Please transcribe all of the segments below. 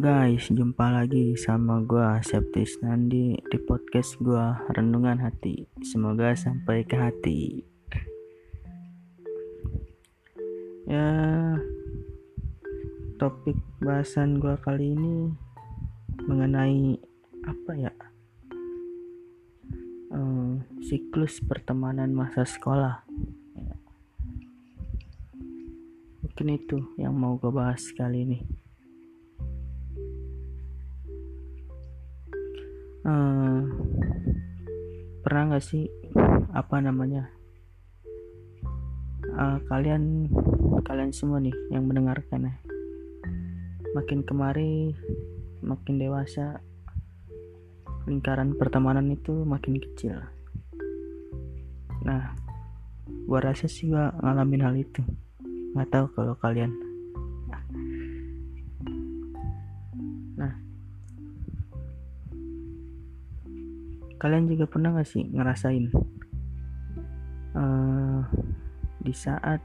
Guys, jumpa lagi sama gua Septis Nandi di podcast gua Renungan Hati. Semoga sampai ke hati. Ya, topik bahasan gua kali ini mengenai apa ya? Uh, siklus pertemanan masa sekolah. Mungkin itu yang mau gue bahas kali ini. Uh, pernah nggak sih apa namanya uh, kalian kalian semua nih yang mendengarkan ya makin kemari makin dewasa lingkaran pertemanan itu makin kecil. Nah gua rasa sih gua ngalamin hal itu. Nggak tahu kalau kalian kalian juga pernah gak sih ngerasain uh, di saat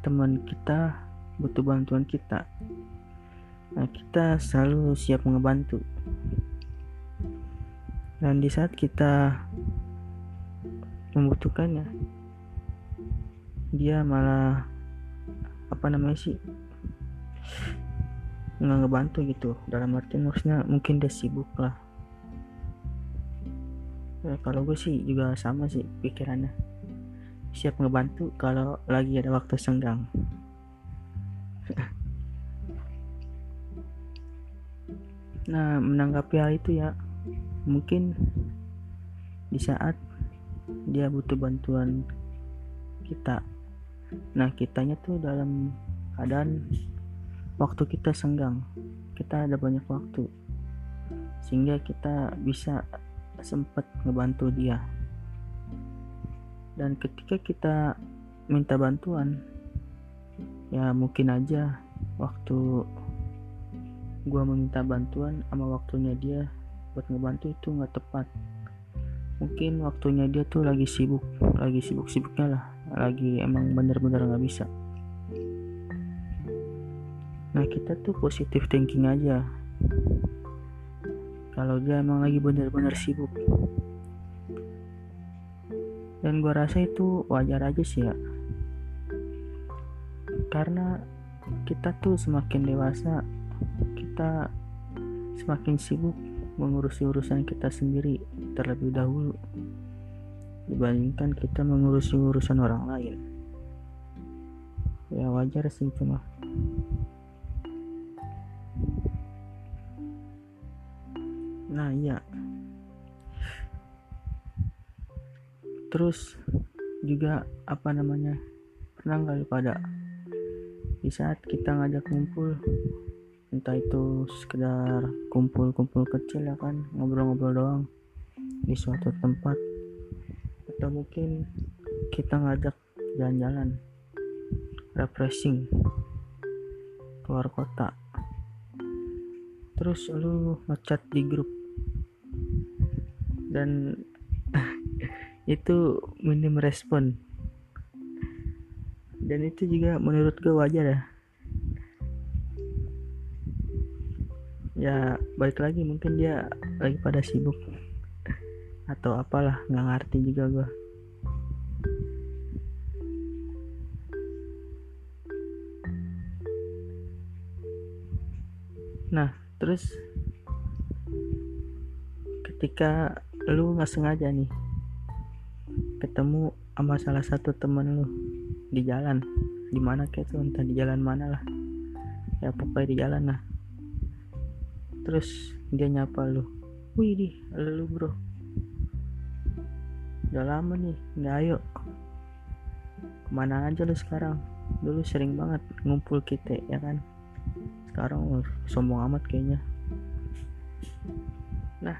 teman kita butuh bantuan kita nah kita selalu siap ngebantu. Dan di saat kita membutuhkannya dia malah apa namanya sih nggak ngebantu gitu. Dalam arti maksudnya mungkin dia sibuk lah kalau gue sih juga sama sih pikirannya. Siap ngebantu kalau lagi ada waktu senggang. Nah menanggapi hal itu ya mungkin di saat dia butuh bantuan kita. Nah kitanya tuh dalam keadaan waktu kita senggang. Kita ada banyak waktu. Sehingga kita bisa sempat ngebantu dia. Dan ketika kita minta bantuan ya mungkin aja waktu gua meminta bantuan sama waktunya dia buat ngebantu itu nggak tepat. Mungkin waktunya dia tuh lagi sibuk lagi sibuk-sibuknya lah lagi emang bener-bener nggak bisa. Nah kita tuh positif thinking aja kalau dia emang lagi bener-bener sibuk. Dan gue rasa itu wajar aja sih ya. Karena kita tuh semakin dewasa kita semakin sibuk mengurusi urusan kita sendiri terlebih dahulu dibandingkan kita mengurusi urusan orang lain. Ya wajar sih itu nah iya terus juga apa namanya pernah kali pada di saat kita ngajak kumpul entah itu sekedar kumpul-kumpul kecil ya kan ngobrol-ngobrol doang di suatu tempat atau mungkin kita ngajak jalan-jalan refreshing keluar kota. Terus lu ngechat di grup dan itu minim respon. Dan itu juga menurut gue wajar ya. Ya balik lagi mungkin dia lagi pada sibuk. Atau apalah nggak ngerti juga gue nah terus ketika lu nggak sengaja nih ketemu sama salah satu temen lu di jalan. Di mana kayak tuh? Entah di jalan mana lah. Ya pokoknya di jalan lah. Terus dia nyapa lu wih di lu bro. Udah lama nih nggak ayo. Ke mana aja lu sekarang? Dulu sering banget ngumpul kita ya kan? Sekarang sombong amat kayaknya. Nah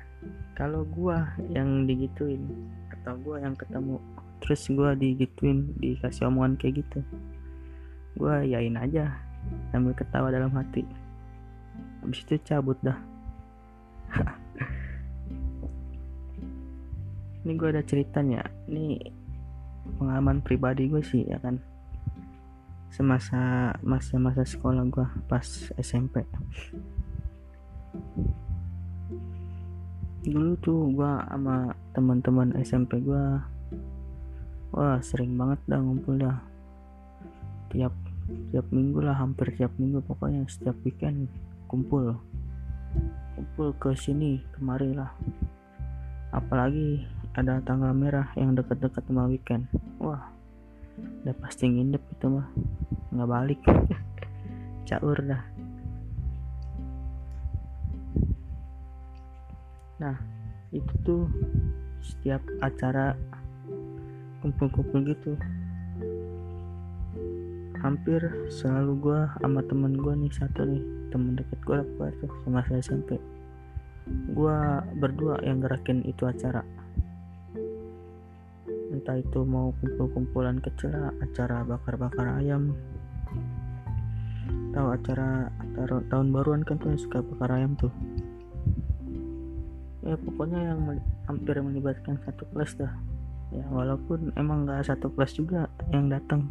kalau gua yang digituin atau gua yang ketemu terus gua digituin dikasih omongan kayak gitu gua yain aja sambil ketawa dalam hati. Habis itu cabut dah. Ini gua ada ceritanya. Ini pengalaman pribadi gue sih ya kan? Semasa masa-masa sekolah gue pas SMP dulu tuh gue sama teman-teman SMP gue wah sering banget dah ngumpul dah. Tiap tiap minggu lah hampir tiap minggu pokoknya setiap weekend kumpul. Kumpul ke sini kemari lah. Apalagi ada tanggal merah yang deket-deket sama weekend. Wah udah pasti nginep itu mah. Nggak balik. Caur dah nah itu tuh setiap acara kumpul-kumpul gitu. Hampir selalu gue sama temen gue nih satu nih temen deket gue lah tuh sama saya SMP gue berdua yang gerakin itu acara. Entah itu mau kumpul-kumpulan kecil lah acara bakar-bakar ayam. Tahu acara tahun baruan kan tuh suka bakar ayam tuh ya pokoknya yang hampir melibatkan satu kelas dah. Ya walaupun emang nggak satu kelas juga yang datang.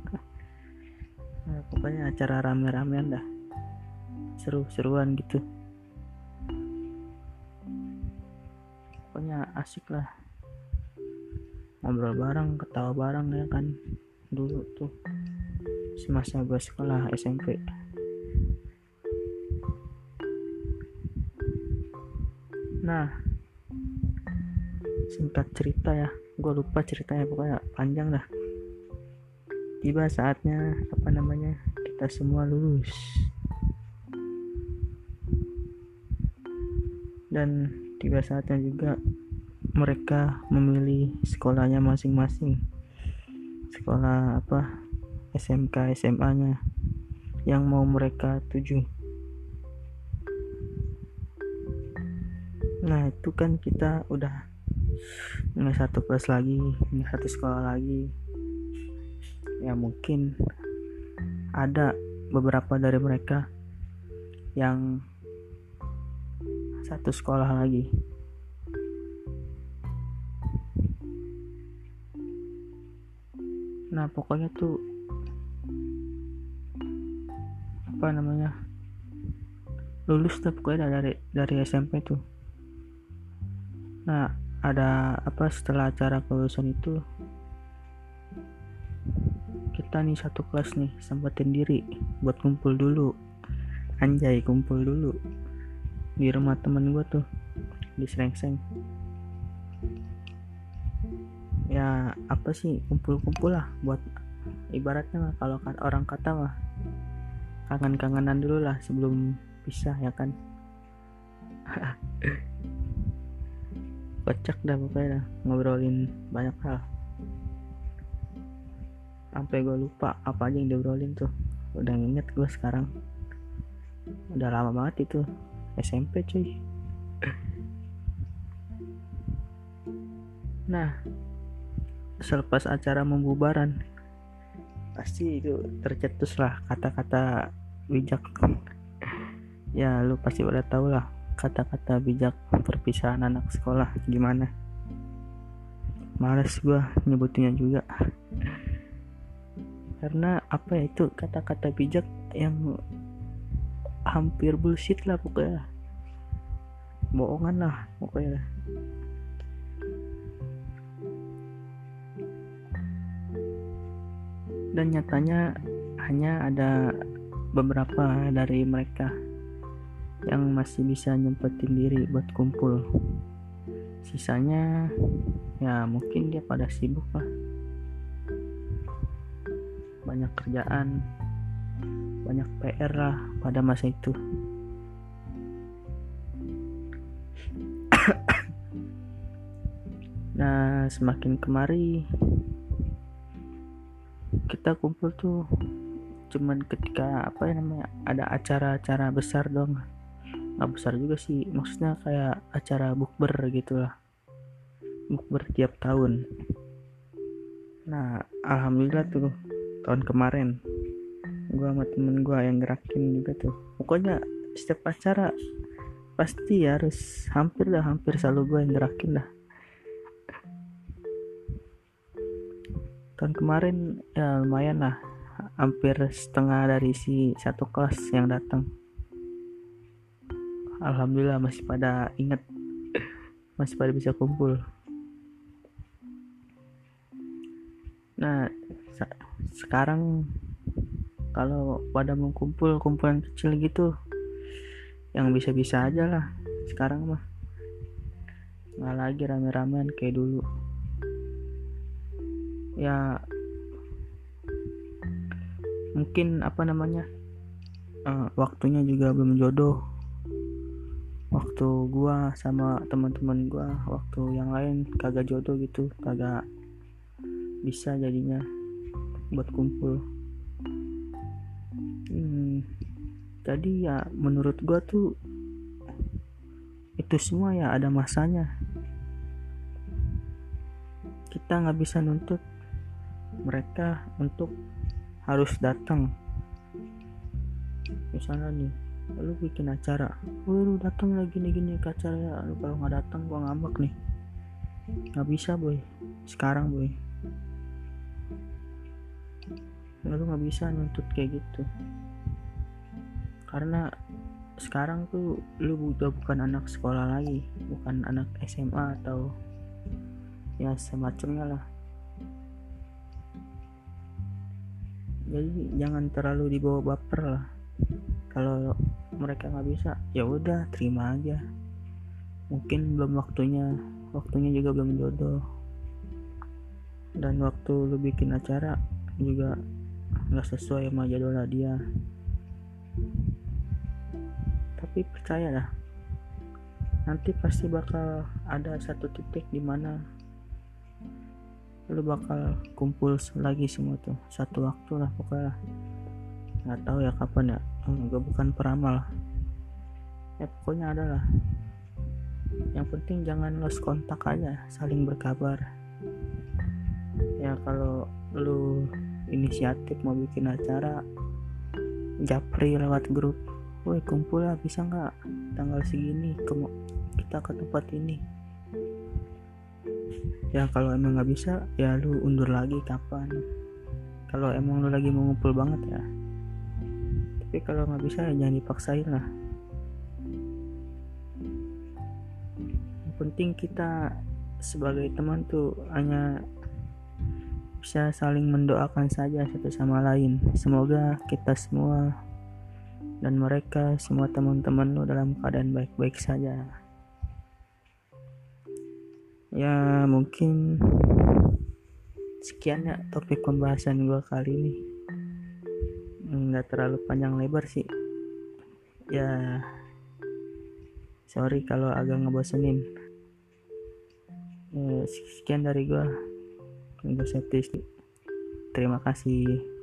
Ya, pokoknya acara rame-ramean dah. Seru-seruan gitu. Pokoknya asik lah. Ngobrol bareng ketawa bareng ya kan. Dulu tuh semasa gue sekolah SMP nah singkat cerita ya. Gue lupa ceritanya pokoknya panjang dah. Tiba saatnya apa namanya kita semua lulus. Dan tiba saatnya juga mereka memilih sekolahnya masing-masing. Sekolah apa? SMK SMA nya yang mau mereka tuju. Nah itu kan kita udah nggak satu kelas lagi nggak satu sekolah lagi. Ya mungkin ada beberapa dari mereka yang satu sekolah lagi. Nah pokoknya tuh apa namanya lulus tuh pokoknya dari dari SMP tuh. Nah ada apa setelah acara kelulusan itu kita nih satu kelas nih sempetin diri buat kumpul dulu. Anjay kumpul dulu. Di rumah temen gue tuh di Srengseng ya apa sih kumpul-kumpul lah buat ibaratnya lah kalau orang kata mah kangen-kangenan dulu lah sebelum pisah ya kan kocak dah pokoknya dah. ngobrolin banyak hal. Sampai gue lupa apa aja yang diobrolin tuh. Udah nginget gue sekarang. Udah lama banget itu. SMP cuy. Nah selepas acara membubaran pasti itu tercetus lah kata-kata bijak. Ya lu pasti udah tau lah kata-kata bijak perpisahan anak sekolah gimana? Males gua nyebutinnya juga. Karena apa ya itu kata-kata bijak yang hampir bullshit lah pokoknya. Bohongan lah pokoknya. Dan nyatanya hanya ada beberapa dari mereka yang masih bisa nyempetin diri buat kumpul. Sisanya ya mungkin dia pada sibuk lah. Banyak kerjaan banyak PR lah pada masa itu. Nah semakin kemari kita kumpul tuh cuman ketika apa ya namanya ada acara-acara besar dong nggak besar juga sih. Maksudnya kayak acara bukber gitulah. Bukber tiap tahun. Nah alhamdulillah tuh tahun kemarin. Gua sama temen gua yang gerakin juga tuh. Pokoknya setiap acara pasti harus hampir dah hampir selalu gua yang gerakin dah. Tahun kemarin ya lumayan lah. Hampir setengah dari si satu kelas yang datang alhamdulillah masih pada inget masih pada bisa kumpul. Nah sekarang kalau pada mau kumpul kumpulan kecil gitu yang bisa-bisa aja lah. Sekarang mah nggak lagi rame-ramean kayak dulu. Ya mungkin apa namanya uh, waktunya juga belum jodoh waktu gua sama teman-teman gua waktu yang lain kagak jodoh gitu kagak bisa jadinya buat kumpul. Hmm, jadi ya menurut gua tuh itu semua ya ada masanya. Kita nggak bisa nuntut mereka untuk harus datang. Misalnya nih lu bikin acara. Lu datang lagi nih gini ke acara ya. Lu kalau nggak datang gua ngambek nih. Nggak bisa boy. Sekarang boy. Lu nggak bisa nuntut kayak gitu. Karena sekarang tuh lu udah bukan anak sekolah lagi. Bukan anak SMA atau ya semacamnya lah. Jadi jangan terlalu dibawa baper lah kalau mereka nggak bisa ya udah terima aja. Mungkin belum waktunya waktunya juga belum jodoh. Dan waktu lu bikin acara juga nggak sesuai sama jadwal dia. Tapi percayalah nanti pasti bakal ada satu titik di mana lu bakal kumpul lagi semua tuh satu waktu lah pokoknya nggak tahu ya kapan ya. Hmm, gue bukan peramal. Ya pokoknya adalah. Yang penting jangan lost kontak aja saling berkabar. Ya kalau lu inisiatif mau bikin acara japri lewat grup. Woi kumpul lah bisa nggak? Tanggal segini ke kita ke tempat ini. Ya kalau emang nggak bisa ya lu undur lagi kapan. Kalau emang lu lagi mau ngumpul banget ya tapi kalau nggak bisa ya jangan dipaksain lah. Yang penting kita sebagai teman tuh hanya bisa saling mendoakan saja satu sama lain. Semoga kita semua dan mereka semua teman-teman lo dalam keadaan baik-baik saja. Ya mungkin sekian ya topik pembahasan gue kali ini nggak terlalu panjang lebar sih. Ya sorry kalau agak ngebosenin. Ya, sekian dari gue gue terima kasih